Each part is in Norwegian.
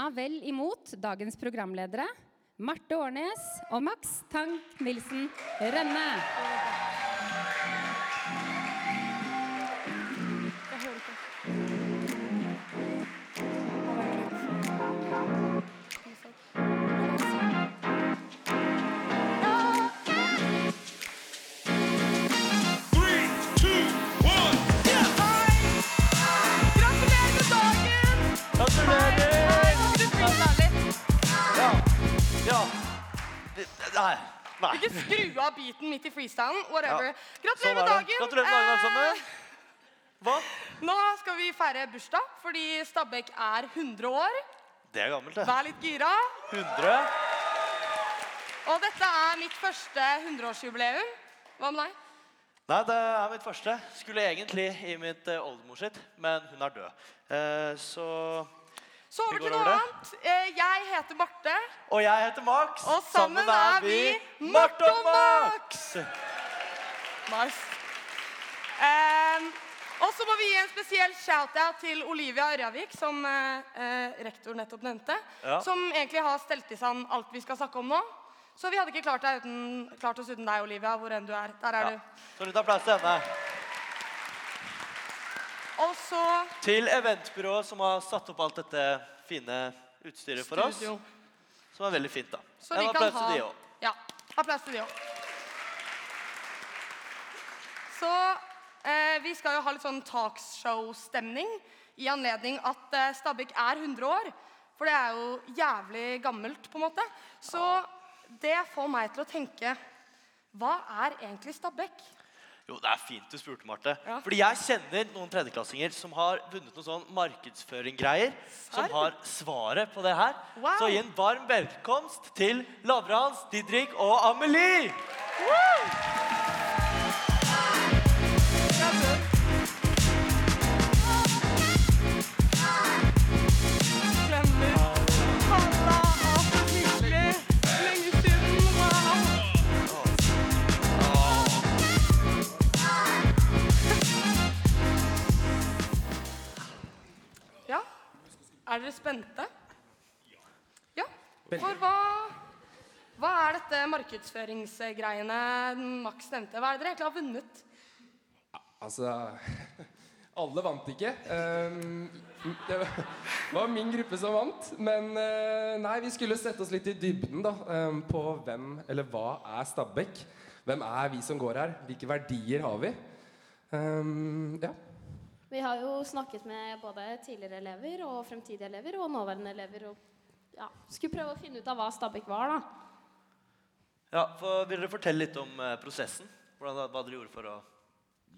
ta vel imot dagens programledere Marte Årnes og Max Tank Nilsen Rønne. Nei. Nei. Ikke skru av beaten midt i freestylen. Whatever. Gratulerer Sånn med dagen! Gratulerer med dagen, alle sammen. Eh, Hva? Nå skal vi feire bursdag fordi Stabæk er 100 år. Det er gammelt, det. Vær litt gira. 100. Og dette er mitt første 100-årsjubileum. Hva med deg? Nei, det er mitt første. Skulle egentlig i mitt uh, oldemor sitt, men hun er død. Eh, så Så over til noe over annet. Eh, Jeg heter Marte. Og jeg heter Max. Og sammen er vi Marte og Max. Nice. Um, og så må vi gi en spesiell shout-out til Olivia Ørjavik, som eh, rektor nettopp nevnte. Ja. Som egentlig har stelt i stand alt vi skal snakke om nå. Så vi hadde ikke klart, uten, klart oss uten deg, Olivia, hvor enn du er. Der er Ja. du. Så litt applaus til henne. Og så Til eventbyrået som har satt opp alt dette fine utstyret for oss. studio. Som er veldig fint, da. Så en kan applaus ha til de òg. Ja, applaus til de òg. Så eh, vi skal jo ha litt sånn talkshow-stemning i anledning at eh, Stabæk er 100 år. For det er jo jævlig gammelt, på en måte. Så det får meg til å tenke Hva er egentlig Stabæk? Jo, det er fint du spurte, Marte. Ja. Fordi jeg kjenner noen tredjeklassinger som har vunnet noen sånn markedsføringgreier. Som har svaret på det her. Wow. Så gi en varm velkomst til Lavrans, Didrik og Amelie! Klemmer. Er dere spente? Ja. For hva Hva er dette markedsføringsgreiene Max nevnte? Hva er det dere egentlig har vunnet? Altså Alle vant ikke. Ehm, det var min gruppe som vant. Men eh, nei, vi skulle sette oss litt i dybden da, ehm, på hvem eller hva er Stabæk. Hvem er vi som går her? Hvilke verdier har vi? Ehm, ja. Vi har jo snakket med både tidligere elever og fremtidige elever og nåværende elever. Og ja, skulle prøve å finne ut av hva Stabæk var, da. Ja, for Vil dere fortelle litt om eh, prosessen? Hvordan, hva dere gjorde for å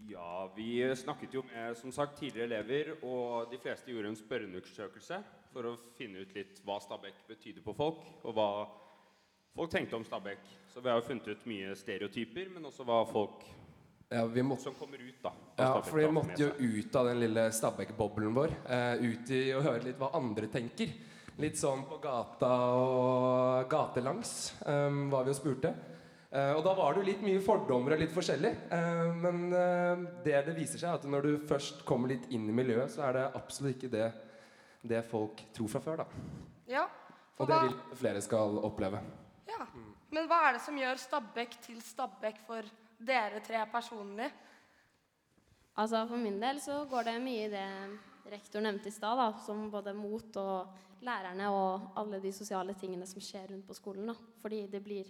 Ja, vi snakket jo med som sagt, tidligere elever, og de fleste gjorde en spørreundersøkelse for å finne ut litt hva Stabæk betydde på folk, og hva folk tenkte om Stabæk. Så vi har jo funnet ut mye stereotyper, men også hva folk ja, vi måtte som kommer ut, da. Ja, for vi måtte jo ut av den lille Stabæk-boblen vår. Eh, ut i å høre litt hva andre tenker. Litt sånn på gata og gatelangs um, var vi og spurte. Eh, og da var det jo litt mye fordommer og litt forskjellig. Eh, men eh, det det viser seg, er at når du først kommer litt inn i miljøet, så er det absolutt ikke det, det folk tror fra før. da. Ja. For Og det vil flere skal oppleve. ja. Men hva er det som gjør Stabæk til Stabæk for dere tre personlig? Altså For min del så går det mye i det rektor nevnte i stad, da, som både mot og lærerne og alle de sosiale tingene som skjer rundt på skolen. da. Fordi det blir,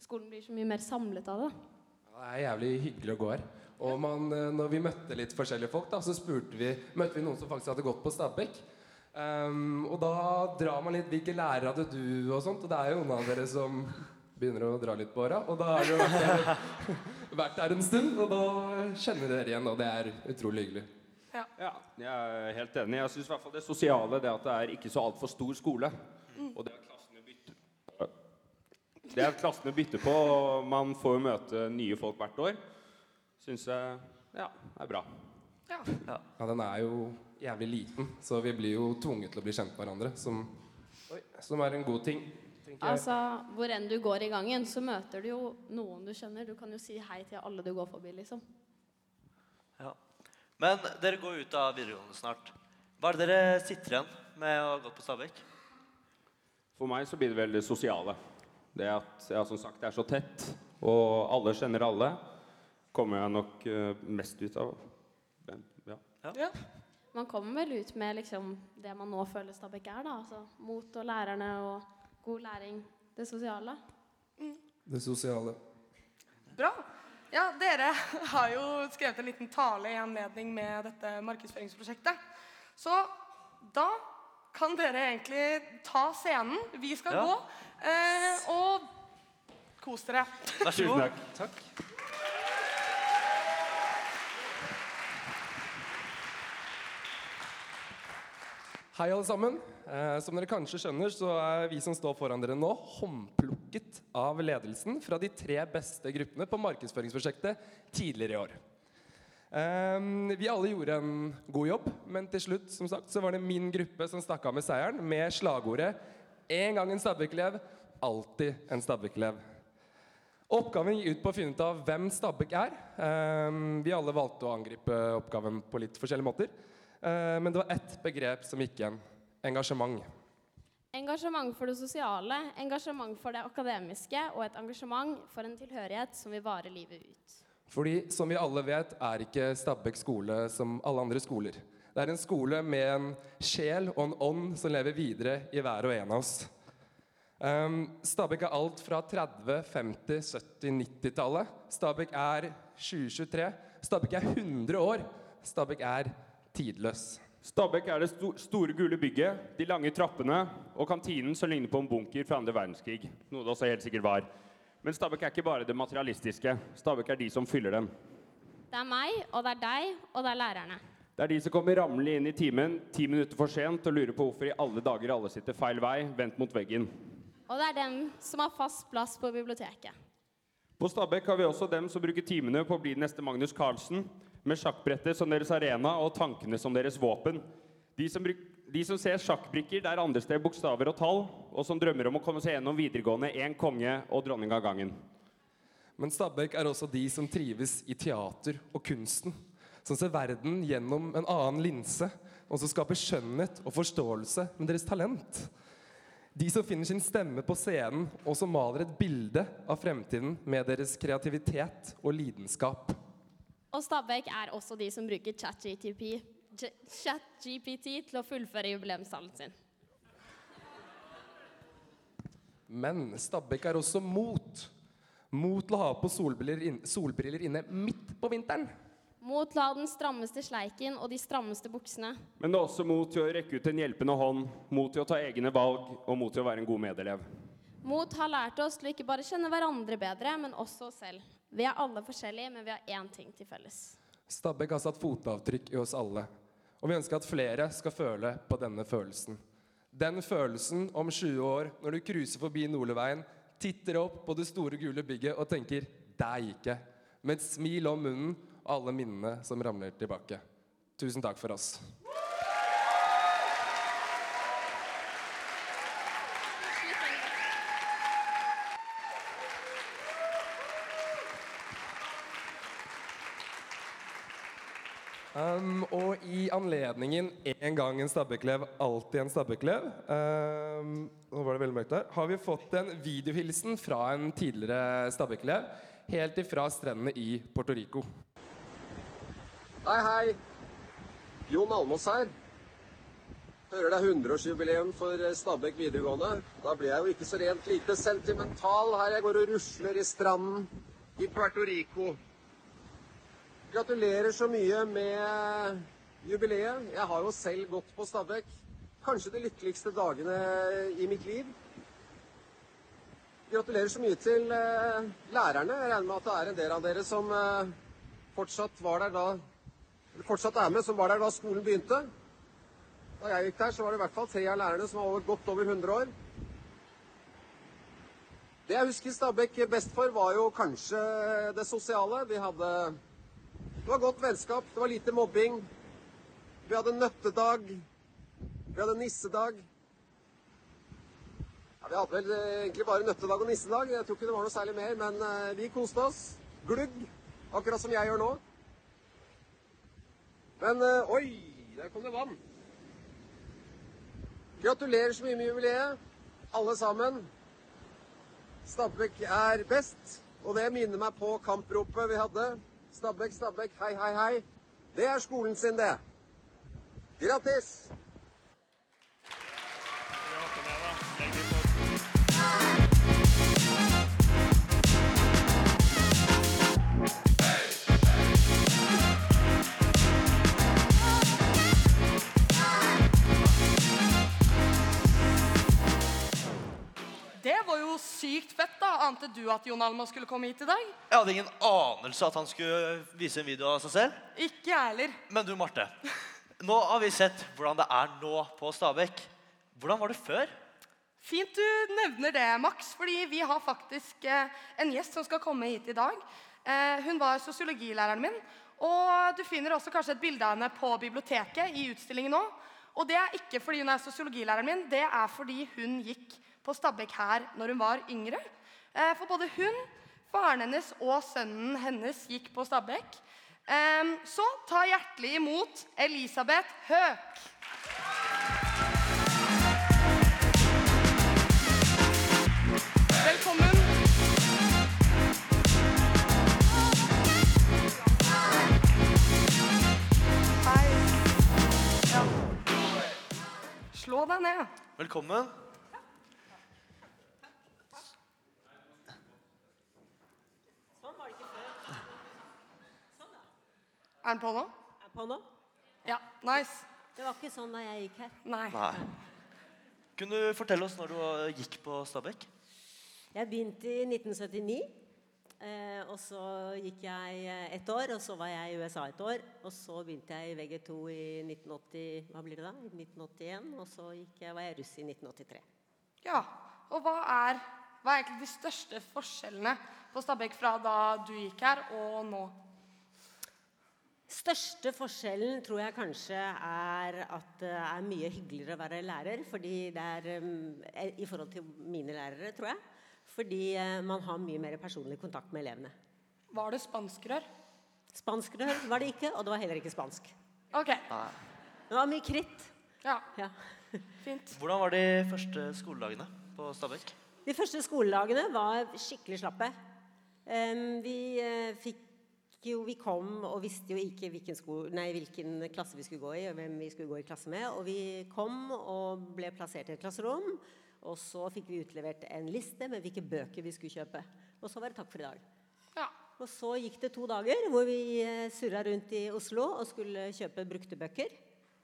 skolen blir så mye mer samlet av det. da. Det er jævlig hyggelig å gå her. Og man, eh, når vi møtte litt forskjellige folk, da, så vi, møtte vi noen som faktisk hadde gått på Stabekk. Um, og da drar man litt Hvilke lærere hadde du? og sånt. Og det er jo noen av dere som begynner å dra litt på åra. Og da er det der, vært der en stund, og da kjenner dere igjen. Og det er utrolig hyggelig. Ja, jeg er helt enig. Jeg syns i hvert fall det sosiale, det at det er ikke så altfor stor skole. Og det at klassene bytter Det at klassene bytter på, og man får møte nye folk hvert år, syns jeg ja, er bra. Ja. Ja, den er jo jævlig liten, så vi blir jo tvunget til å bli kjent med hverandre. Som, som er en god ting. Tenker jeg. Altså, Hvor enn du går i gangen, så møter du jo noen du kjenner. Du kan jo si hei til alle du går forbi, liksom. Ja. Men dere går ut av videregående snart. Hva er det dere sitter igjen med å ha gått på Stabekk? For meg så blir det vel det sosiale. Det at ja, som sagt, det er så tett, og alle kjenner alle, kommer jeg nok eh, mest ut av. Men, ja. Ja. Man kommer vel ut med liksom det man nå føler Stabekk er, da. Altså mot og lærerne og god læring. Det sosiale. Det sosiale. Bra. Ja, dere har jo skrevet en liten tale i anledning med dette markedsføringsprosjektet. Så da kan dere egentlig ta scenen. Vi skal Ja. gå. Eh, og kos dere. Vær så Tusen god. takk. Hei, alle sammen. Eh, som dere kanskje skjønner, så er vi som står foran dere nå, håndplukket av ledelsen fra de tre beste gruppene på markedsføringsprosjektet tidligere i år. Eh, vi alle gjorde en god jobb, men til slutt som sagt, så var det min gruppe som stakk av med seieren med slagordet 'En gang en Stabæk-elev, alltid en Stabæk-elev'. Oppgaven gikk ut på å finne ut av hvem Stabæk er. Eh, vi alle valgte å angripe oppgaven på litt forskjellige måter. Eh, men det var ett begrep som gikk igjen. Engasjement. Engasjement for det sosiale, engasjement for det akademiske og et engasjement for en tilhørighet som vil vare livet ut. Fordi som vi alle vet, er ikke Stabæk skole som alle andre skoler. Det er en skole med en sjel og en ånd som lever videre i hver og en av oss. Um, Stabæk er alt fra 30-, 50-, 70-, 90-tallet. Stabæk er 2023. Stabæk er 100 år. Stabæk er tidløs. Stabæk er det sto store gule bygget, de lange trappene og kantinen som ligner på en bunker fra andre verdenskrig. Noe det også helt sikkert var. Men Stabæk er ikke bare det materialistiske. Stabæk er de som fyller den. Det er meg, og det er deg, og det er lærerne. Det er de som kommer ramlende inn i timen ti minutter for sent og lurer på hvorfor i alle dager alle sitter feil vei, vendt mot veggen. Og det er dem som har fast plass på biblioteket. På Stabæk har vi også dem som bruker timene på å bli den neste Magnus Carlsen, med sjakkbrettet som deres arena og tankene som deres våpen. De som, de som ser sjakkbrikker der andre steder bokstaver og tall, og som drømmer om å komme seg gjennom videregående én konge og dronning av gangen. Men Stabæk er også de som trives i teater og kunsten. Som ser verden gjennom en annen linse, og som skaper skjønnhet og forståelse med deres talent. De som finner sin stemme på scenen, og som maler et bilde av fremtiden med deres kreativitet og lidenskap. Og Stabæk er også de som bruker ChatGPT til å fullføre jubileumstalen sin. Men Stabæk er også mot. Mot til å ha på solbriller, inn, solbriller inne midt på vinteren. Mot til å ha den strammeste sleiken og de strammeste buksene. Men det er også mot til å rekke ut en hjelpende hånd, mot til å ta egne valg og mot til å være en god medelev. Mot har lært oss til å ikke bare kjenne hverandre bedre, men også oss selv. Vi er alle forskjellige, men vi har én ting til felles. Stabæk har satt fotavtrykk i oss alle. Og vi ønsker at flere skal føle på denne følelsen. Den følelsen om 20 år når du cruiser forbi Nordleveien, titter opp på det store gule bygget og tenker 'der gikk jeg', med et smil om munnen og alle minnene som ramler tilbake. Tusen takk for oss. Um, og i anledningen 'En gang en Stabæk-elev, alltid en Stabæk-elev' um, Nå var det veldig mørkt der. Har vi fått en videohilsen fra en tidligere Stabæk-elev helt ifra strendene i Puerto Rico. Hei, hei. Jon Almås her. Hører det er 100-årsjubileum for Stabekk videregående. Da blir jeg jo ikke så rent lite sentimental her jeg går og rusler i stranden i Puerto Rico. Gratulerer så mye med jubileet. Jeg har jo selv gått på Stabæk. Kanskje de lykkeligste dagene i mitt liv. Gratulerer så mye til eh, lærerne. Jeg regner med at det er en del av dere som eh, fortsatt var der da fortsatt er med, som var der da skolen begynte. Da jeg gikk der, så var det i hvert fall tre av lærerne som var godt over 100 år. Det jeg husker Stabæk best for, var jo kanskje det sosiale. Vi hadde Det var godt vennskap, det var lite mobbing. Vi hadde nøttedag. Vi hadde nissedag. Ja, vi hadde vel eh, egentlig bare nøttedag og nissedag. Jeg tror ikke det var noe særlig mer, men eh, vi koste oss. Glugg, akkurat som jeg gjør nå. Men eh, oi, der kom det vann. Gratulerer så mye med jubileet. alle sammen. Stabæk er best, og det minner meg på kampropet vi hadde. Stabæk, Stabæk, hei, hei, hei. Det er skolen sin, det. Grattis! Det var jo sykt fett, da. Ante du at Jon Almaas skulle komme hit i dag? Jeg hadde ingen anelse at han skulle vise en video av seg selv. Ikke jeg heller. Men du, Marte. Nå har vi sett hvordan det er nå på Stabekk. Hvordan var det før? Fint du nevner det, Max, fordi vi har faktisk eh, en gjest som skal komme hit i dag. Eh, hun var sosiologilæreren min, og du finner også kanskje et bilde av henne på biblioteket i utstillingen nå. Og det er ikke fordi hun er sosiologilæreren min, det er fordi hun gikk på Stabekk her når hun var yngre. Eh, for både hun, faren hennes og sønnen hennes gikk på Stabekk. Eh, så ta hjertelig imot Elisabeth Høek. Velkommen. Hei. Ja. Slå deg ned. Velkommen. Er den på nå? Er den på nå? Ja, nice. Det var ikke sånn da jeg gikk her. Nei. Nei. Kunne du fortelle oss når du gikk på Stabekk? Jeg begynte i 1979. Eh, og så gikk jeg eh, ett år, og så var jeg i USA et år. Og så begynte jeg i VG2 i 1980, hva blir det da? 1981. Og så gikk jeg, var jeg russ i 1983. Ja, og hva er, hva er egentlig de største forskjellene på Stabekk fra da du gikk her, og nå? Største forskjellen tror jeg kanskje er at det er mye hyggeligere å være lærer. Fordi det er um, I forhold til mine lærere, tror jeg. Fordi eh, man har mye mer personlig kontakt med elevene. Var det spanskrør? Spanskrør var det ikke, og det var heller ikke spansk. Ok, Det var mye kritt. ja, Ja. fint. Hvordan var de første skoledagene på Stabekk? De første skoledagene var skikkelig slappe. Vi eh, fikk jo Vi kom og visste jo ikke hvilken, sko, nei, hvilken klasse vi skulle gå i, og hvem vi skulle gå i klasse med. Og vi kom og ble plassert i et klasserom. Og så fikk vi utlevert en liste med hvilke bøker vi skulle kjøpe. Og så var det takk for i dag. Ja, Og så gikk det to dager hvor vi eh, surra rundt i Oslo og skulle kjøpe brukte bøker.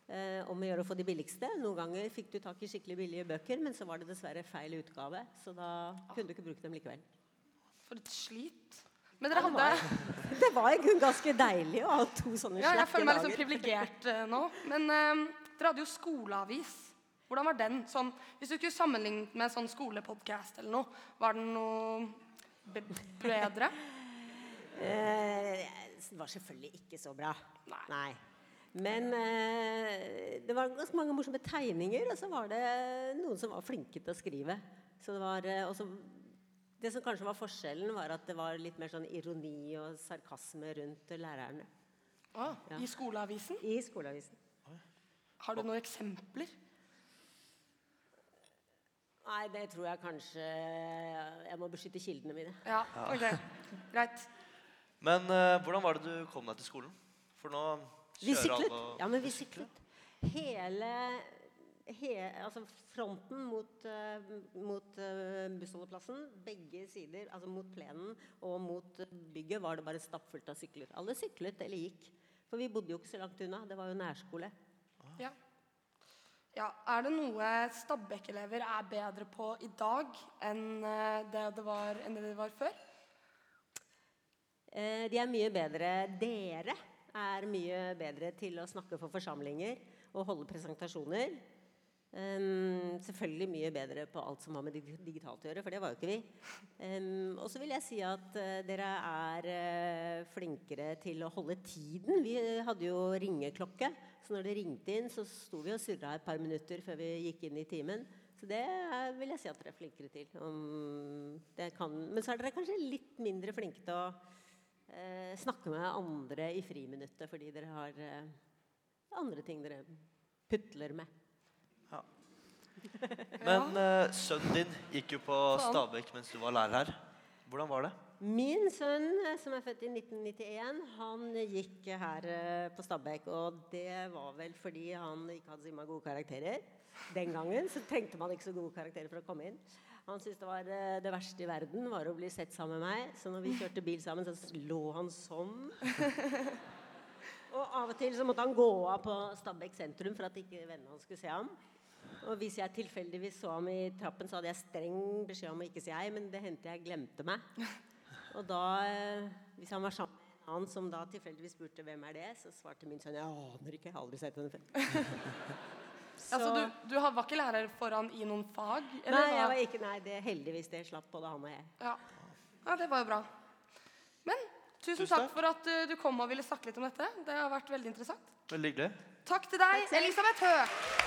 Eh, om å gjøre å få de billigste. Noen ganger fikk du tak i skikkelig billige bøker, men så var det dessverre feil utgave. Så da kunne du ikke bruke dem likevel. for et slit. Men dere hadde... Det var i grunnen ganske deilig å ha to sånne Ja, jeg føler meg litt sånn dager. privilegert uh, nå. Men uh, dere hadde jo skoleavis. Hvordan var den? Sånn, hvis du skulle sammenlignet med sånn skolepodcast eller noe, var den noe be bedre? Eh, det var selvfølgelig ikke så bra. Nei. Men eh, det var ganske mange morsomme tegninger, og så var det noen som var flinke til å skrive. Så det var eh, også, Det som kanskje var forskjellen, var at det var litt mer sånn ironi og sarkasme rundt lærerne Ah, Ja. I skoleavisen? i skoleavisen. Har du noen eksempler? Nei, det tror jeg kanskje Jeg må beskytte kildene mine. Ja, ok. Greit. Men uh, hvordan var det du kom deg til skolen? For nå Vi kjører alle og- Ja, men vi syklet. Hele, he, altså fronten mot, eh, mot eh, bussholdeplassen, begge sider, altså mot plenen og mot bygget, var det bare stappfullt av sykler. Alle syklet eller gikk. For vi bodde jo ikke så langt unna. Det var jo nærskole. Ja. ja. Er det noe Stabekk-elever er bedre på i dag enn eh, det det var, enn det det var før? Eh, de er mye bedre Dere er mye bedre til å snakke for forsamlinger og holde presentasjoner. Em, selvfølgelig mye bedre på alt som har med dig- digitalt å gjøre, for det var jo ikke vi. Um, og så vil jeg si at uh, dere er uh, flinkere til å holde tiden. Vi hadde jo ringeklokke, så når det ringte inn, så sto vi og surra et par minutter før vi gikk inn i timen. Så det er, vil jeg si at dere er flinkere til. Um, kan, men så er dere kanskje litt mindre flinke til å uh, snakke med andre i friminuttet fordi dere har andre ting dere putler med. Men eh, sønnen din gikk jo på Faen. Stabekk mens du var lærer her. Hvordan var det? Min sønn, eh, som er født i 1991, han gikk her eh, på Stabekk. Og det var vel fordi han ikke hadde så innmari gode karakterer. Den gangen så trengte man ikke så gode karakterer for å komme inn. Han syntes det var eh, det verste i verden var å bli sett sammen med meg. Så når vi kjørte bil sammen, så lå han sånn. Og av og til så måtte han gå av på Stabekk sentrum for at ikke vennene hans skulle se ham. Og hvis jeg tilfeldigvis så ham i trappen, så hadde jeg streng beskjed om å ikke si hei, men det hendte jeg glemte meg. Og da, eh, hvis han var sammen med en annen som da tilfeldigvis spurte hvem er det, så svarte min sønn jeg aner ikke, jeg har aldri sett henne før. Altså, du, du var ikke lærer foran i noen fag? eller Nei, hva? jeg var ikke, nei, det heldigvis det slapp både han og jeg. Ja. ja, det var jo bra. Men tusen, Tusen takk takk. for at eh, du kom og ville snakke litt om dette. Det har vært veldig interessant. Veldig hyggelig. Takk til deg, Elisabeth Høeg.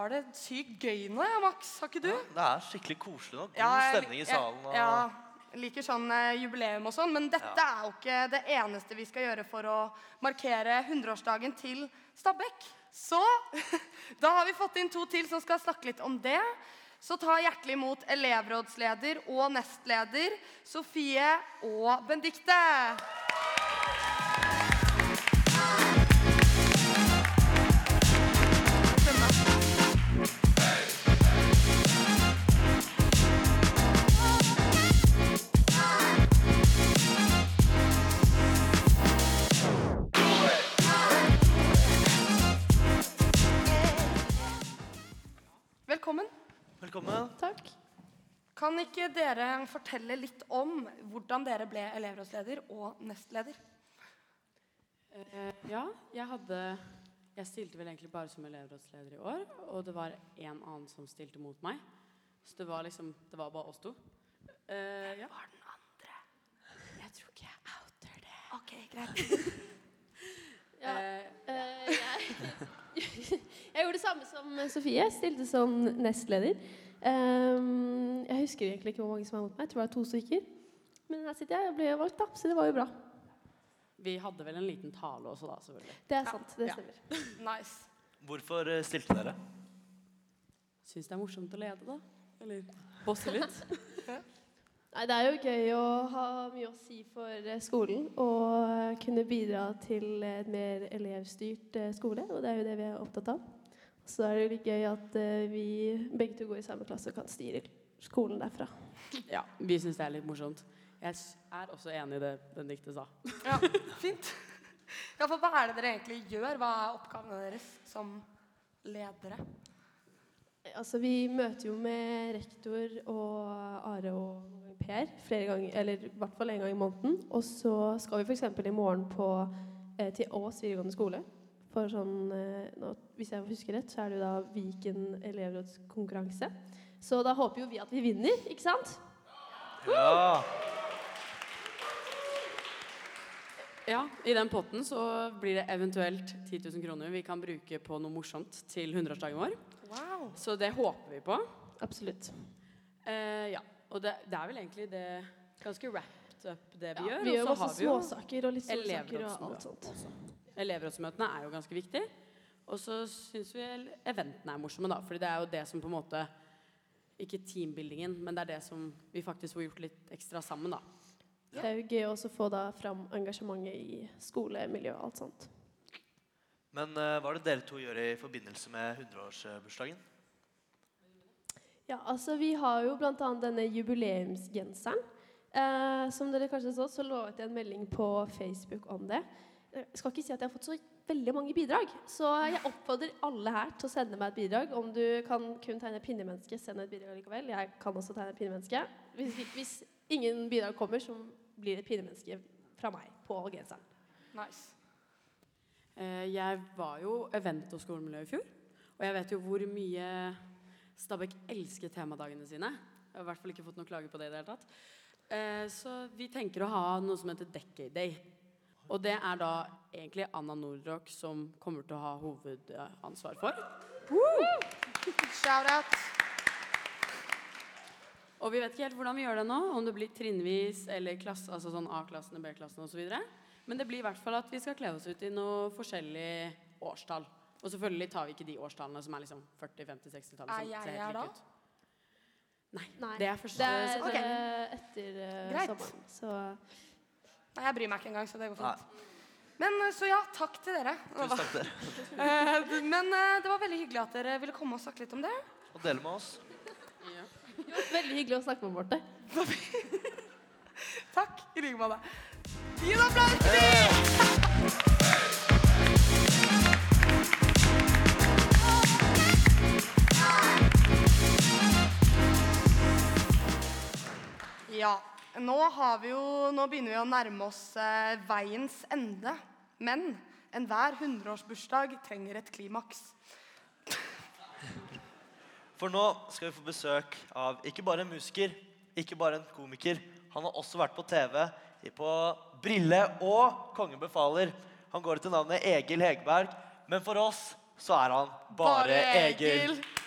Har det sykt gøy nå, jeg, Max. Har ikke du? Det er skikkelig koselig nå. God Ja, stemning i salen. Og... Ja, liker sånn eh, jubileum og sånn, men dette er jo ikke det eneste vi skal gjøre for å markere 100-årsdagen til Stabekk. Så da har vi fått inn to til som skal snakke litt om det. Så ta hjertelig imot elevrådsleder og nestleder Sofie og Benedikte. Velkommen. Takk. Kan ikke dere fortelle litt om hvordan dere ble elevrådsleder og nestleder? Eh, ja, jeg hadde Jeg stilte vel egentlig bare som elevrådsleder i år, og det var en annen som stilte mot meg. Så det var liksom Det var bare oss to. Uh, ja. Var den andre? Jeg tror ikke jeg outer det. Ok, greit. Ja, uh, eh, jeg, jeg gjorde det samme som Sofie. Stilte som nestleder. Ehm, jeg husker egentlig ikke hvor mange som var mot meg. Jeg tror det var to stykker. Men her sitter jeg. og ble valgt, da, så det var jo bra. vi hadde vel en liten tale også, da, selvfølgelig. Det er sant. Det Ja. stemmer. Nice. Hvorfor eh, stilte dere? Syns det er morsomt å lede, da. Eller bosse litt. Nei, det er jo gøy å ha mye å si for eh, skolen og kunne bidra til et mer elevstyrt eh, skole. Og det er jo det vi er opptatt av. Så er det jo litt gøy at eh, vi begge to går i samme klasse og kan styre skolen derfra. Ja, vi syns det er litt morsomt. Jeg er også enig i det Benedicte sa. Ja, fint. Ja, for hva er det dere egentlig gjør? Hva er oppgavene deres som ledere? Altså, vi møter jo med rektor og Are og Per flere ganger, eller i hvert fall en gang i måneden. Og så skal vi f.eks. i morgen på, eh, til Ås videregående skole. For sånn, eh, nå, hvis jeg husker rett, så er det jo da Viken elevrådskonkurranse. Så da håper jo vi at vi vinner, ikke sant? Ja. Ja, I den potten så blir det eventuelt 10 000 kroner vi kan bruke på noe morsomt til 100-årsdagen vår. Wow. Så det håper vi på. Absolutt. Eh, ja, og det, det er vel egentlig det ganske wrapped up det vi Ja, gjør. vi gjør og så masse har vi jo småsaker og litt småsaker og alt sånt. også. Elevrådsmøtene er jo ganske viktig. Og så syns vi eventene er morsomme, da. Fordi det er jo det som på en måte Ikke teambuildingen, men det er det som vi faktisk får gjort litt ekstra sammen, da. Det er jo gøy også å få da fram engasjementet i skolemiljøet og alt sånt. Men eh, hva er det dere to gjør i forbindelse med 100-årsbursdagen? Ja, altså vi har jo annet denne jubileumsgenseren. Eh, som dere kanskje så, så lovet jeg en melding på Facebook om det. Jeg skal ikke si at jeg har fått så veldig mange bidrag, så jeg oppfordrer alle her til å sende meg et bidrag. Om du kan kun tegne pinnemenneske, send et bidrag likevel. Jeg kan også tegne pinnemenneske. Hvis, hvis ingen bidrag kommer, så blir det et pinnemenneske fra meg på genseren. Nice. Eh, jeg var jo event- og skolemiljø i fjor. Og jeg vet jo hvor mye Stabæk elsker temadagene sine. Jeg har i hvert fall ikke fått noen klage på det i det hele tatt. Eh, så vi tenker å ha noe som heter Decade Day. Og det er da egentlig Anna Nordrock som kommer til å ha hovedansvar for. Shout out. Og vi vet ikke helt hvordan vi gjør det nå, om det blir trinnvis eller klasse, altså sånn A-klassene, B-klassene osv. Men det blir i hvert fall at vi skal kle oss ut i noe forskjellig årstall. Og selvfølgelig tar vi ikke de årstallene som er liksom 40-, 50-, 60-tallet. Er som jeg her da? Nei, Nei, det er første det er september. eh, etter uh, Greit. sommeren. Så Nei, jeg bryr meg ikke engang, så det går fint. Men eh, så ja, takk til dere. Tusen takk til dere. Eh, Men det var veldig hyggelig at dere ville komme og snakke litt om det. Og dele med oss. veldig hyggelig å snakke med Borte. Takk i like måte. Gi en applaus til dem! Ja, nå, har vi jo, nå begynner vi å nærme oss eh, veiens ende. Men enhver hundreårsbursdag trenger et klimaks. For nå skal vi få besøk av ikke bare en musiker, ikke bare en komiker. Han har også vært på TV på Brille og Kongen befaler. Han går etter navnet Egil Hegerberg, men for oss så er han bare, Egil. Hei.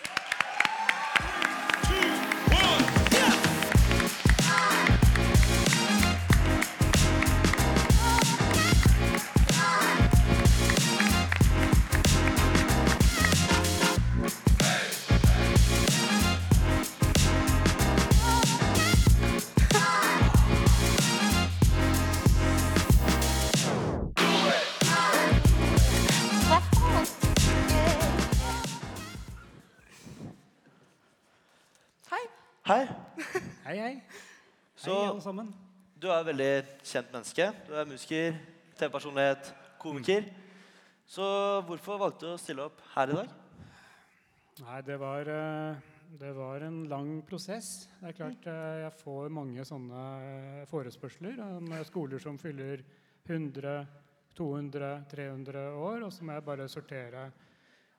Du er et veldig kjent menneske. Du er musiker, TV-personlighet, komiker. Så hvorfor valgte du å stille opp her i dag? Nei, det var, eh, det var en lang prosess. Det er klart eh, jeg får mange sånne eh, forespørsler om skoler som fyller 100, 200, 300 år, og så må jeg bare sortere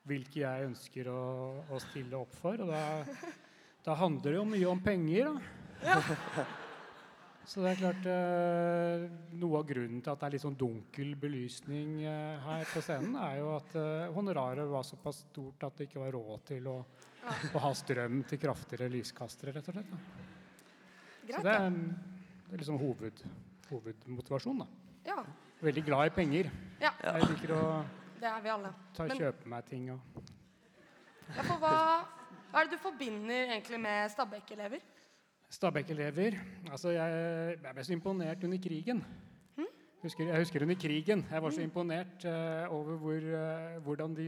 hvilke jeg ønsker å, å stille opp for. Og da, da handler det jo mye om penger, da. Så det er klart eh, Noe av grunnen til at det er litt sånn dunkel belysning eh, her på scenen, er jo at eh, honoraret var såpass stort at det ikke var råd til å, å ha strøm til kraftigere lyskastere, rett og slett. Da. Greit, Så det er, det er liksom hoved, hovedmotivasjonen, da. Ja, Veldig glad i penger. Ja. Jeg liker å det er vi alle. ta, og kjøpe meg ting og Ja, for hva, hva er det du forbinder egentlig med Stabæk-elever? Stabæk-elever Altså, jeg, jeg ble så imponert under krigen. Husker, jeg husker under krigen. Jeg var så imponert uh, over hvor, uh, hvordan de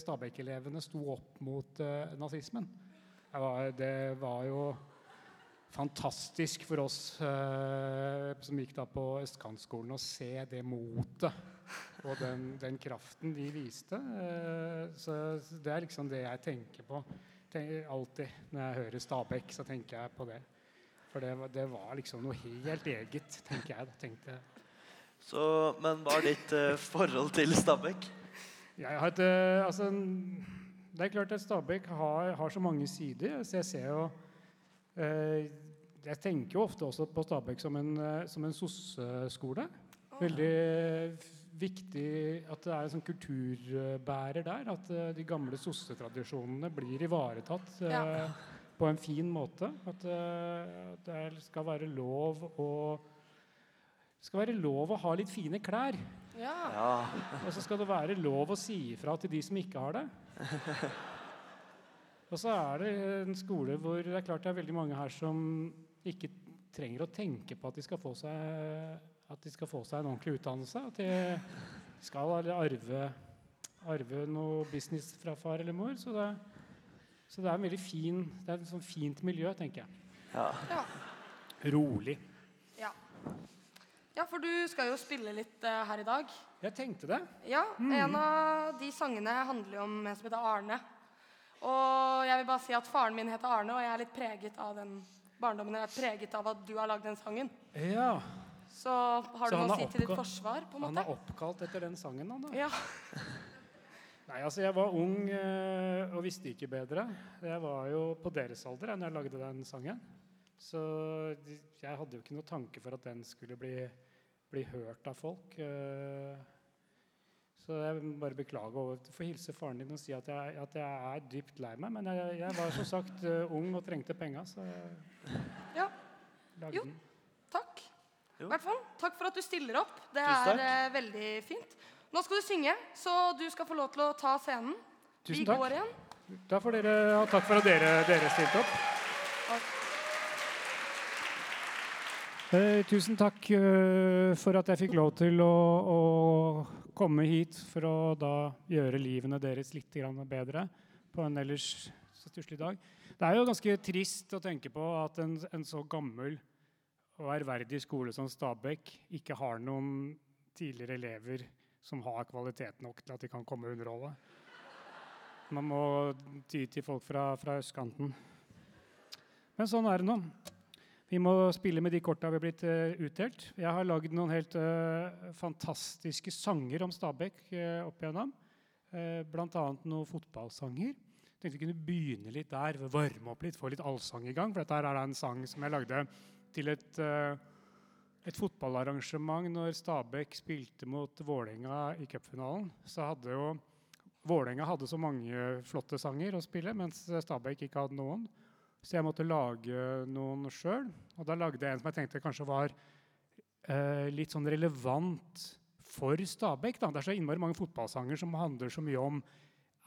Stabæk-elevene sto opp mot uh, nazismen. Var, det var jo fantastisk for oss eh, som gikk da på Østkantskolen, å se det motet og den, den kraften de viste. Eh, så det er liksom det jeg tenker på. Alltid når jeg hører Stabæk, så tenker jeg på det. For det, var- det var liksom noe helt eget, tenker jeg. da, tenkte. Så, men hva er ditt eh, forhold til Stabæk? Jeg har et, eh, altså, det er klart at Stabæk har, har så mange sider. Så jeg ser jo eh, Jeg tenker jo ofte også på Stabæk som en, eh, som en sosseskole. Veldig f- viktig at det er en sånn kulturbærer der. At eh, de gamle sossetradisjonene blir ivaretatt eh, Ja. På en fin måte. At eh, det er- skal være lov å det skal være lov å ha litt fine klær. Ja. Og så skal det være lov å si ifra til de som ikke har det. Og så er det en skole hvor det er klart det er veldig mange her som ikke trenger å tenke på at de skal få seg, at de skal få seg en ordentlig utdannelse. At de skal arve, arve noe business fra far eller mor. Så det, så det er en veldig fin, det er et sånn fint miljø, tenker jeg. Ja. Rolig. Ja. ja, for du skal jo spille litt uh, her i dag. Jeg tenkte det. Ja, En av de sangene handler jo om en som heter Arne. Og jeg vil bare si at faren min heter Arne, og jeg er litt preget av den barndommen. Jeg er preget av at du har lagd den sangen. Ja. Så har du noe å si til ditt forsvar? på en måte? Han er oppkalt etter den sangen, han da. Ja. Nei, altså jeg var ung eh, og visste ikke bedre. Jeg var jo på deres alder da jeg lagde den sangen. Så jeg hadde jo ikke noe tanke for at den skulle bli, bli hørt av folk. eh. Så jeg må bare beklage over Du får hilse faren din og si at jeg, at jeg er dypt lei meg. Men jeg, jeg var som sagt eh, ung og trengte penga, så jeg, lagde Jo. den. Takk. I hvert fall. Takk for at du stiller opp. Det er veldig fint. Nå skal du synge, så du skal få lov til å ta scenen. Tusen Vi takk. går igjen. Da får dere ha takk for at dere, dere stilte opp. Eh, tusen takk eh, for at jeg fikk lov til å, å komme hit for å da gjøre livene deres litt grann bedre på en ellers så stusslig dag. Det er jo ganske trist å tenke på at en, en så gammel og ærverdig skole som Stabekk ikke har noen tidligere elever som har kvalitet nok til at de kan komme og underholde. Man må ty til folk fra, fra østkanten. Men sånn er det nå. Vi må spille med de korta vi har blitt uh, utdelt. Jeg har lagd noen helt uh, fantastiske sanger om Stabekk uh, opp igjennom. Uh, Bl.a. noen fotballsanger. Tenkte vi kunne begynne litt der, varme opp litt, få litt allsang i gang. For dette er en sang som jeg lagde til et, eh, et fotballarrangement når Stabæk spilte mot Vålerenga i cupfinalen. Så hadde jo Vålerenga hadde så mange flotte sanger å spille, mens Stabæk ikke hadde noen. Så jeg måtte lage noen sjøl. Og da lagde jeg en som jeg tenkte kanskje var eh, litt sånn relevant for Stabæk. Da. Det er så innmari mange fotballsanger som handler så mye om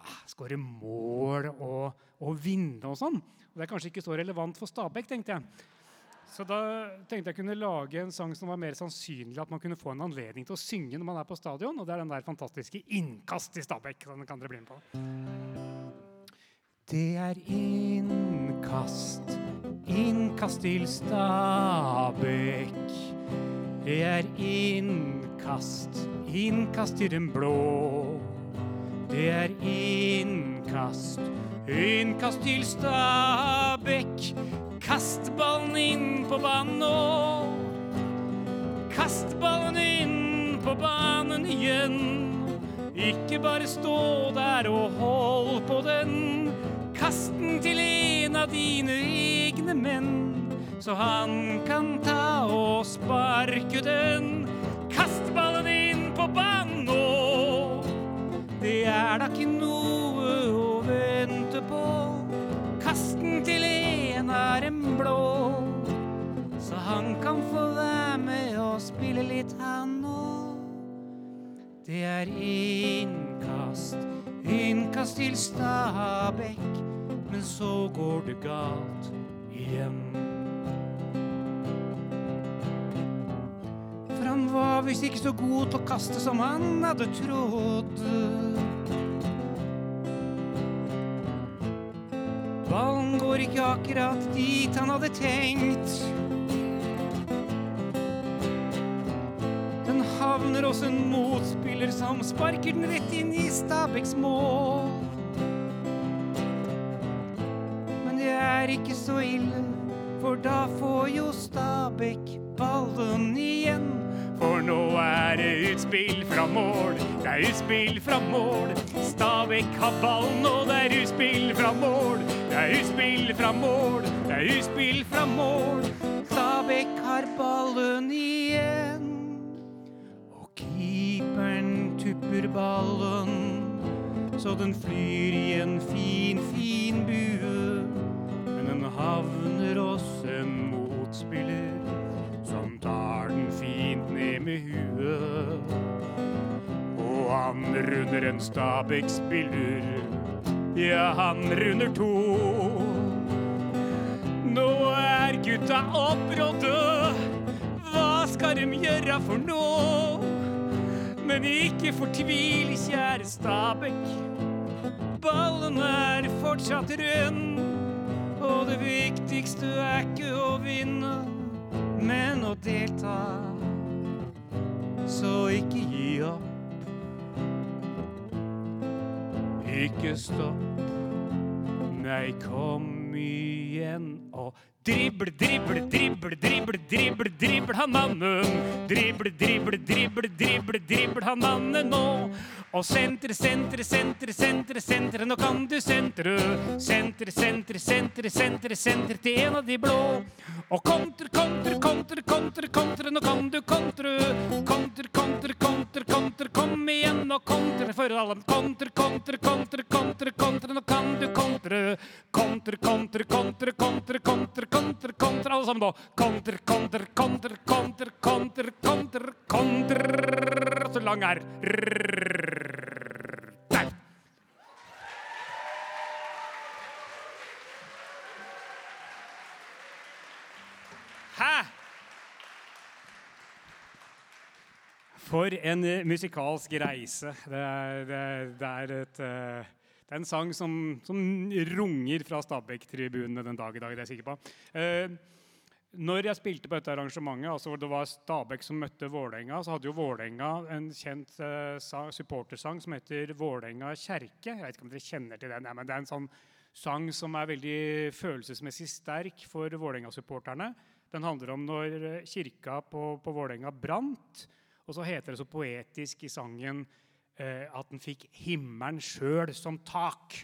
ah, skåre mål og, og vinne og sånn. Og det er kanskje ikke så relevant for Stabæk, tenkte jeg. Så da tenkte jeg kunne lage en sang som var mer sannsynlig at man kunne få en anledning til å synge når man er på stadion, og det er den der fantastiske 'Innkast i Stabæk'. Den kan dere bli med på. Det er innkast, innkast til Stabekk. Det er innkast, innkast til den blå. Det er innkast, innkast til Stabekk. Kast ballen inn på banen nå. Kast ballen inn på banen igjen. Ikke bare stå der og hold på den. Kast den til en av dine egne menn, så han kan ta og sparke den. Kast ballen inn på banen nå. Det er da ikke noe å vente på. Kast den til en spille litt, her nå. Det er innkast, innkast til Stabekk, men så går det galt igjen. For han var visst ikke så god til å kaste som han hadde trodd. Ballen går ikke akkurat dit han hadde tenkt. Den oss en motspiller som sparker den rett inn i Stabæks mål. Men det er ikke så ille, for da får jo Stabæk ballen igjen. For nå er det utspill fra mål, det er utspill fra mål. Stabæk har ballen, og det er utspill fra mål. Det er utspill fra mål, det er utspill fra mål. Stabæk har ballen igjen. Tupper ballen, så den flyr i en fin, fin bue. Men den havner hos en motspiller som tar den fint ned med huet. Og han runder en Stabæk-spiller, ja, han runder to. Nå er gutta opprådde, hva skal de gjøre for nå? Men ikke fortvil, kjære Stabæk. Ballen er fortsatt rund, og det viktigste er ikke å vinne, men å delta. Så ikke gi opp. Ikke stopp. Nei, kom igjen og drible, drible, drible, drible, drible, drible han mannen. Drible, drible, drible, drible, drible han mannen nå. Og sentre, sentre, sentre, sentre, sentre, nå kan du sentre. Sentre, sentre, sentre, sentre, sentre til en av de blå. Og kontre, kontre, kontre, kontre, kontre, nå kan du kontre. Kontre, kontre, kontre, kontre, kom igjen og kontre, for alle kontre, kontre, kontre, kontre, kontre. Nå kan du kontre. Kontre, kontre, kontre, kontre, kontre, kontre, kontre. Alle sammen nå. Kontre, kontre, kontre, kontre, kontre, kontre, kontre. Så lang er Der. Hæ? For en eh, musikalsk reise. Det er, det er, et, eh, det er en sang som, som runger fra Stabæk-tribunene den dag i dag. det er jeg sikker på. Eh, når jeg spilte på dette arrangementet, altså hvor det var Stabæk som møtte Vålerenga, så hadde jo Vålerenga en kjent eh, supportersang som heter 'Vålerenga kjerke'. Jeg vet ikke om dere kjenner til den, men det er en sånn sang som er veldig følelsesmessig sterk for Vålerenga-supporterne. Den handler om når eh, kirka på, på Vålerenga brant. Og så heter det så poetisk i sangen at den fikk himmelen sjøl som tak.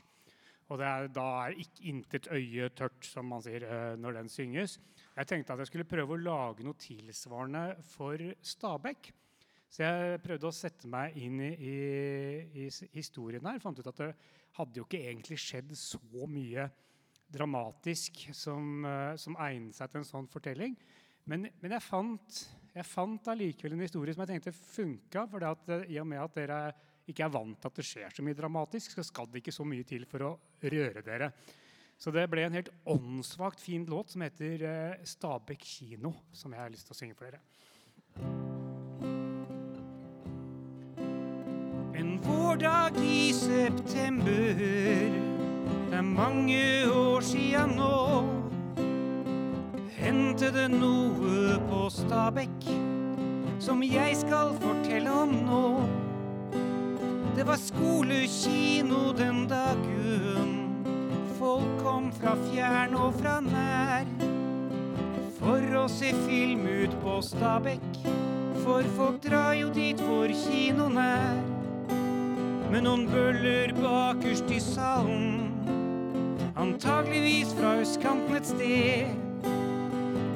Og er, da er ikke intet øye tørt, som man sier eh, når den synges. Jeg tenkte at jeg skulle prøve å lage noe tilsvarende for Stabekk. Så jeg prøvde å sette meg inn i, i, i historien her. Fant ut at det hadde jo ikke egentlig skjedd så mye dramatisk som, eh, som egnet seg til en sånn fortelling. Men, men jeg fant jeg fant allikevel en historie som jeg tenkte funka. For at, eh, i og med at dere ikke er vant til at det skjer så mye dramatisk, så skal det ikke så mye til for å røre dere. Så det ble en helt åndssvakt fin låt som heter eh, 'Stabekk kino', som jeg har lyst til å synge for dere. En vårdag i september, det er mange år sia nå, hendte det noe på Stabekk som jeg skal fortelle om nå. Det var skolekino den dagen. Folk kom fra fjern og fra nær for å se film ut på Stabekk. For folk drar jo dit hvor kinoen er. Med noen bøller bakerst i salen, antageligvis fra østkanten et sted.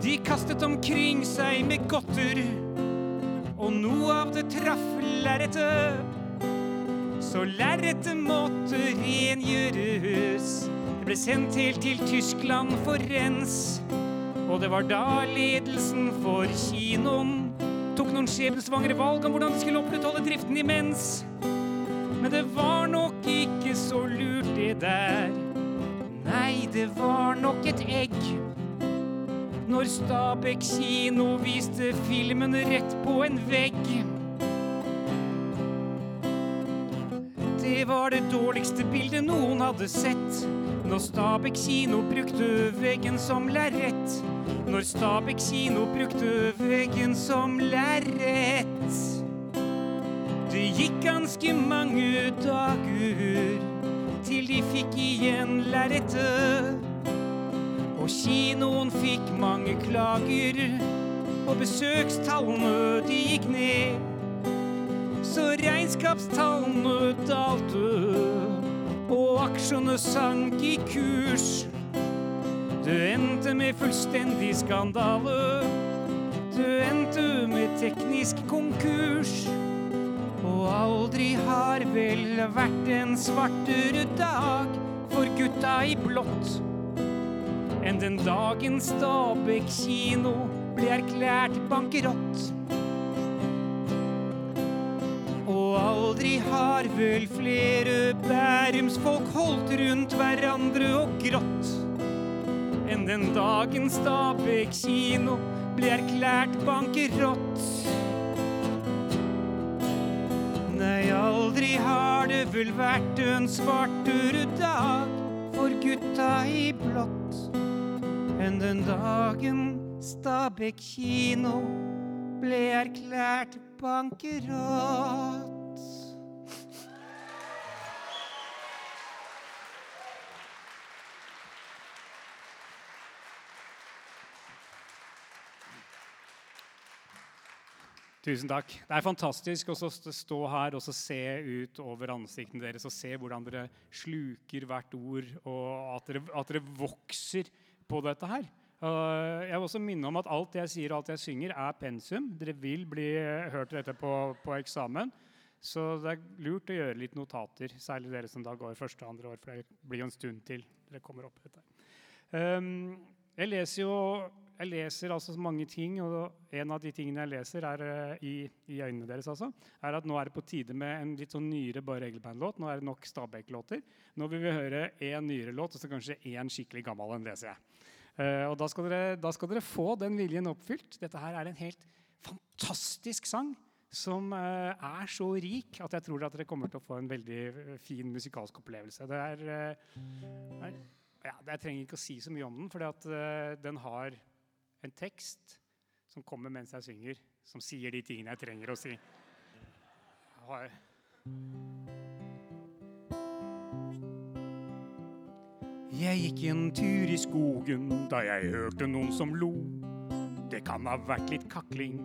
De kastet omkring seg med godter, og noe av det traff lerretet. Så lerretet måtte rengjøres. Det ble sendt helt til Tyskland for rens. Og det var da ledelsen for kinoen tok noen skjebnesvangre valg om hvordan de skulle opprettholde driften imens. Men det var nok ikke så lurt, det der. Nei, det var nok et egg. Når Stabekk kino viste filmen rett på en vegg. Det var det dårligste bildet noen hadde sett. Når Stabekk kino brukte veggen som lerret. Når Stabekk kino brukte veggen som lerret. Det gikk ganske mange dager til de fikk igjen lerretet. Kinoen fikk mange klager, og besøkstallene de gikk ned. Så regnskapstallene dalte, og aksjene sank i kurs. Det endte med fullstendig skandale. Det endte med teknisk konkurs. Og aldri har vel vært en svartere dag for gutta i blått enn den dagen Stabekk kino ble erklært bankerott. Og aldri har vel flere Bærumsfolk holdt rundt hverandre og grått enn den dagen Stabekk kino ble erklært bankerott. Nei, aldri har det vel vært en svartere dag for gutta i blått enn den dagen Stabekk kino ble erklært bankerott. Tusen takk. Det er fantastisk å stå her og se ut over ansiktene deres og se hvordan dere sluker hvert ord, og at dere, at dere vokser på dette her. Jeg vil også minne om at alt jeg sier og alt jeg synger, er pensum. Dere vil bli hørt dette på, på eksamen. Så det er lurt å gjøre litt notater, særlig dere som da går første og andre år, for det blir jo en stund til dere kommer opp dette. Um, jeg leser jo jeg leser altså mange ting, og en av de tingene jeg leser, er eh, i, i øynene deres, altså, er at nå er det på tide med en litt sånn nyere Bare Egelbein-låt. Nå er det nok Stabæk-låter. Nå vil vi høre én nyere låt, og så kanskje én skikkelig gammel en, leser jeg. Eh, og da skal, dere, da skal dere få den viljen oppfylt. Dette her er en helt fantastisk sang som eh, er så rik at jeg tror at dere kommer til å få en veldig eh, fin musikalsk opplevelse. Det er, ja, Jeg trenger ikke å si så mye om den, for den har en tekst som kommer mens jeg synger, som sier de tingene jeg trenger å si. Jeg har Jeg gikk en tur i skogen da jeg hørte noen som lo. Det kan ha vært litt kakling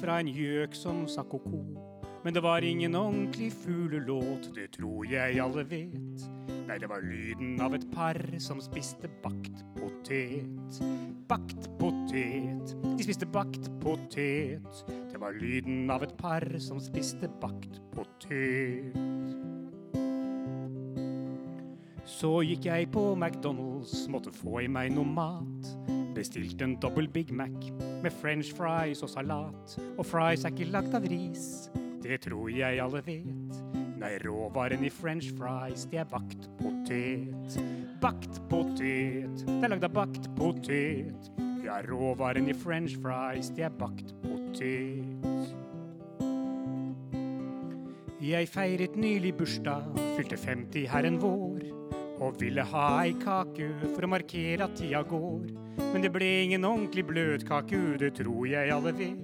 fra en gjøk som sa ko-ko. Men det var ingen ordentlig fuglelåt, det tror jeg alle vet. Nei, det var lyden av et par som spiste bakt potet. Bakt potet, de spiste bakt potet. Det var lyden av et par som spiste bakt potet. Så gikk jeg på McDonald's, måtte få i meg noe mat. Bestilte en dobbel Big Mac med french fries og salat. Og fries er ikke lagd av ris, det tror jeg alle vet. Nei, råvaren i french fries, det er bakt potet. Bakt potet, det er lagd av bakt potet. Ja, råvaren i french fries, det er bakt potet. Jeg feiret nylig bursdag, fylte 50 her en vår. Og ville ha ei kake for å markere at tida går. Men det ble ingen ordentlig bløtkake, det tror jeg alle vet.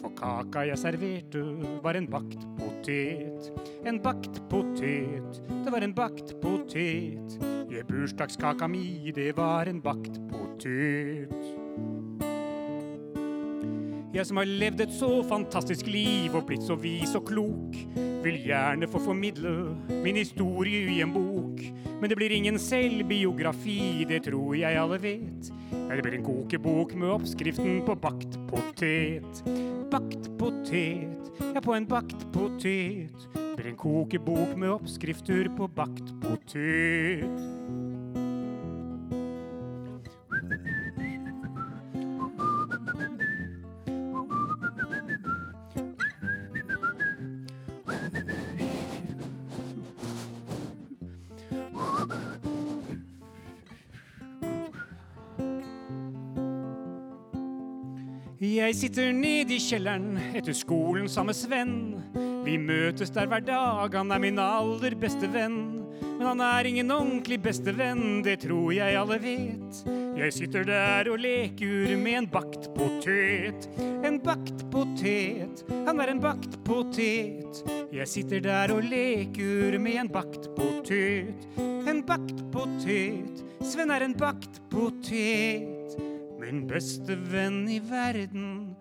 For kaka jeg serverte, var en bakt potet. En bakt potet, det var en bakt potet. Ja, bursdagskaka mi, det var en bakt potet. Jeg som har levd et så fantastisk liv og blitt så vis og klok, vil gjerne få formidle min historie i en bok. Men det blir ingen selvbiografi, det tror jeg alle vet. Det blir en kokebok med oppskriften på bakt potet. Bakt potet, ja, på en bakt potet. Det blir en kokebok med oppskrifter på bakt potet. Jeg sitter nede i kjelleren etter skolen sammen med Sven. Vi møtes der hver dag, han er min aller beste venn. Men han er ingen ordentlig bestevenn, det tror jeg alle vet. Jeg sitter der og leker med en bakt potet. En bakt potet, han er en bakt potet. Jeg sitter der og leker med en bakt potet. En bakt potet, Sven er en bakt potet. Min beste venn i verden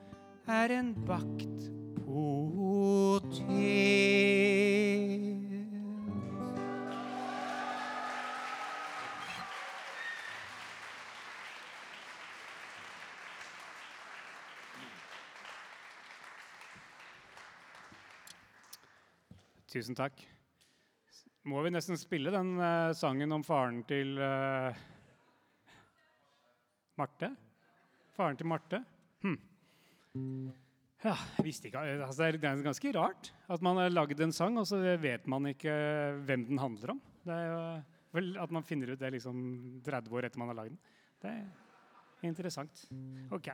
er en bakt potet. Tusen takk. Må vi nesten spille den uh, sangen om faren til uh, Marte? Faren til Marte? Hm. Ja, visste ikke altså, Det er ganske rart at man har lagd en sang, og så vet man ikke hvem den handler om. Det er jo vel At man finner ut det liksom 30 år etter man har lagd den. Det er interessant. OK.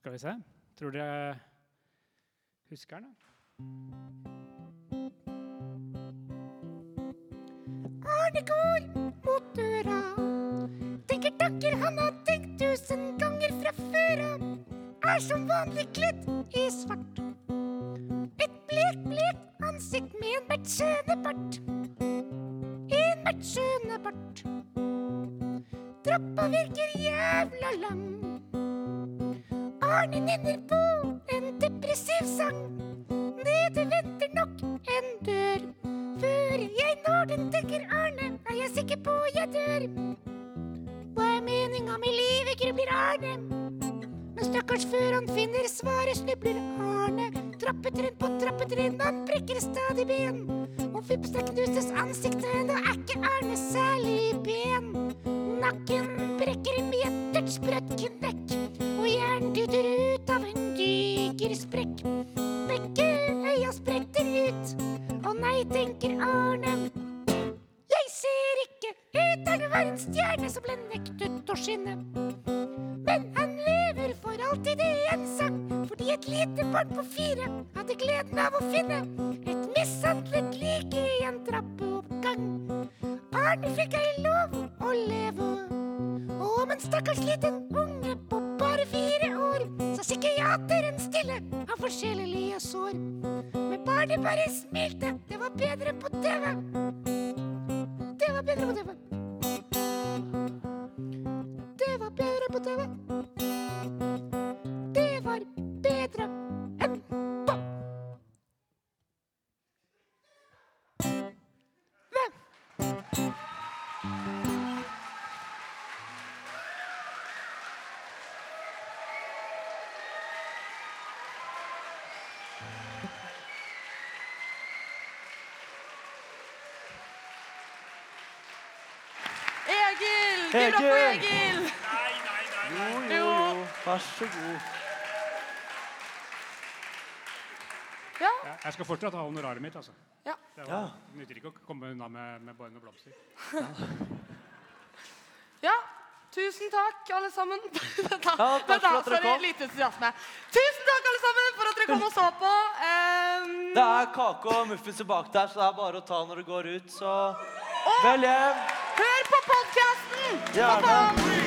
Skal vi se. Tror dere husker den? Arne går mot døra. Tenker takker han har tenkt tusen ganger fra før av. Er som vanlig kledd i svart. Et blekt, blekt ansikt med en bertsøne bart. En bertsøne bart. Trappa virker jævla lang. Arne nynner på en depressiv sang. Nede venter nok en dør. Før jeg når den, tenker Arne, er jeg sikker på jeg dør. Hva er meninga med livet, grubler Arne. Men stakkars, før han finner svaret, snubler Arne. Trappetrinn på trappetrinn, han brekker stadig ben. Og vips, der ansiktet, nå er ikke Arne særlig pen. Nakken brekker med et dødsbrøtt knekk, og hjernen dytter ut av en diger sprekk. Begge øya spretter ut, å nei, tenker Arne. Jeg ser ikke ut, er det var en stjerne som ble nektet å skinne. Men han lever for alltid i en sang, fordi et lite barn på fire hadde gleden av å finne et mishandlet lik i en trappeoppgang. Barnet fikk ei lov å leve, og om en stakkars liten unge på bare fire år sa psykiateren stille av forskjellige sår. Men barnet bare smilte, det var bedre på TV. Det var bedre på TV. Det var bedre på TV. Egil! Give Egil! Nei, nei, nei. nei. Jo, jo, jo. Vær så god. Ja. Ja, Jeg skal fortsatt ha honoraret mitt, altså. Ja. Det var, nytter ikke å komme unna med, med bare noen blomster. Ja, tusen takk, alle sammen. Da, Ja, takk da, for at dere sorry, kom. lite entusiasme. Tusen takk, alle sammen, for at dere kom og så på. Um, Det er kake og muffinser bak der, så det er bare å ta når du går ut. Så vel hjem. hør på podkasten! Gjerne.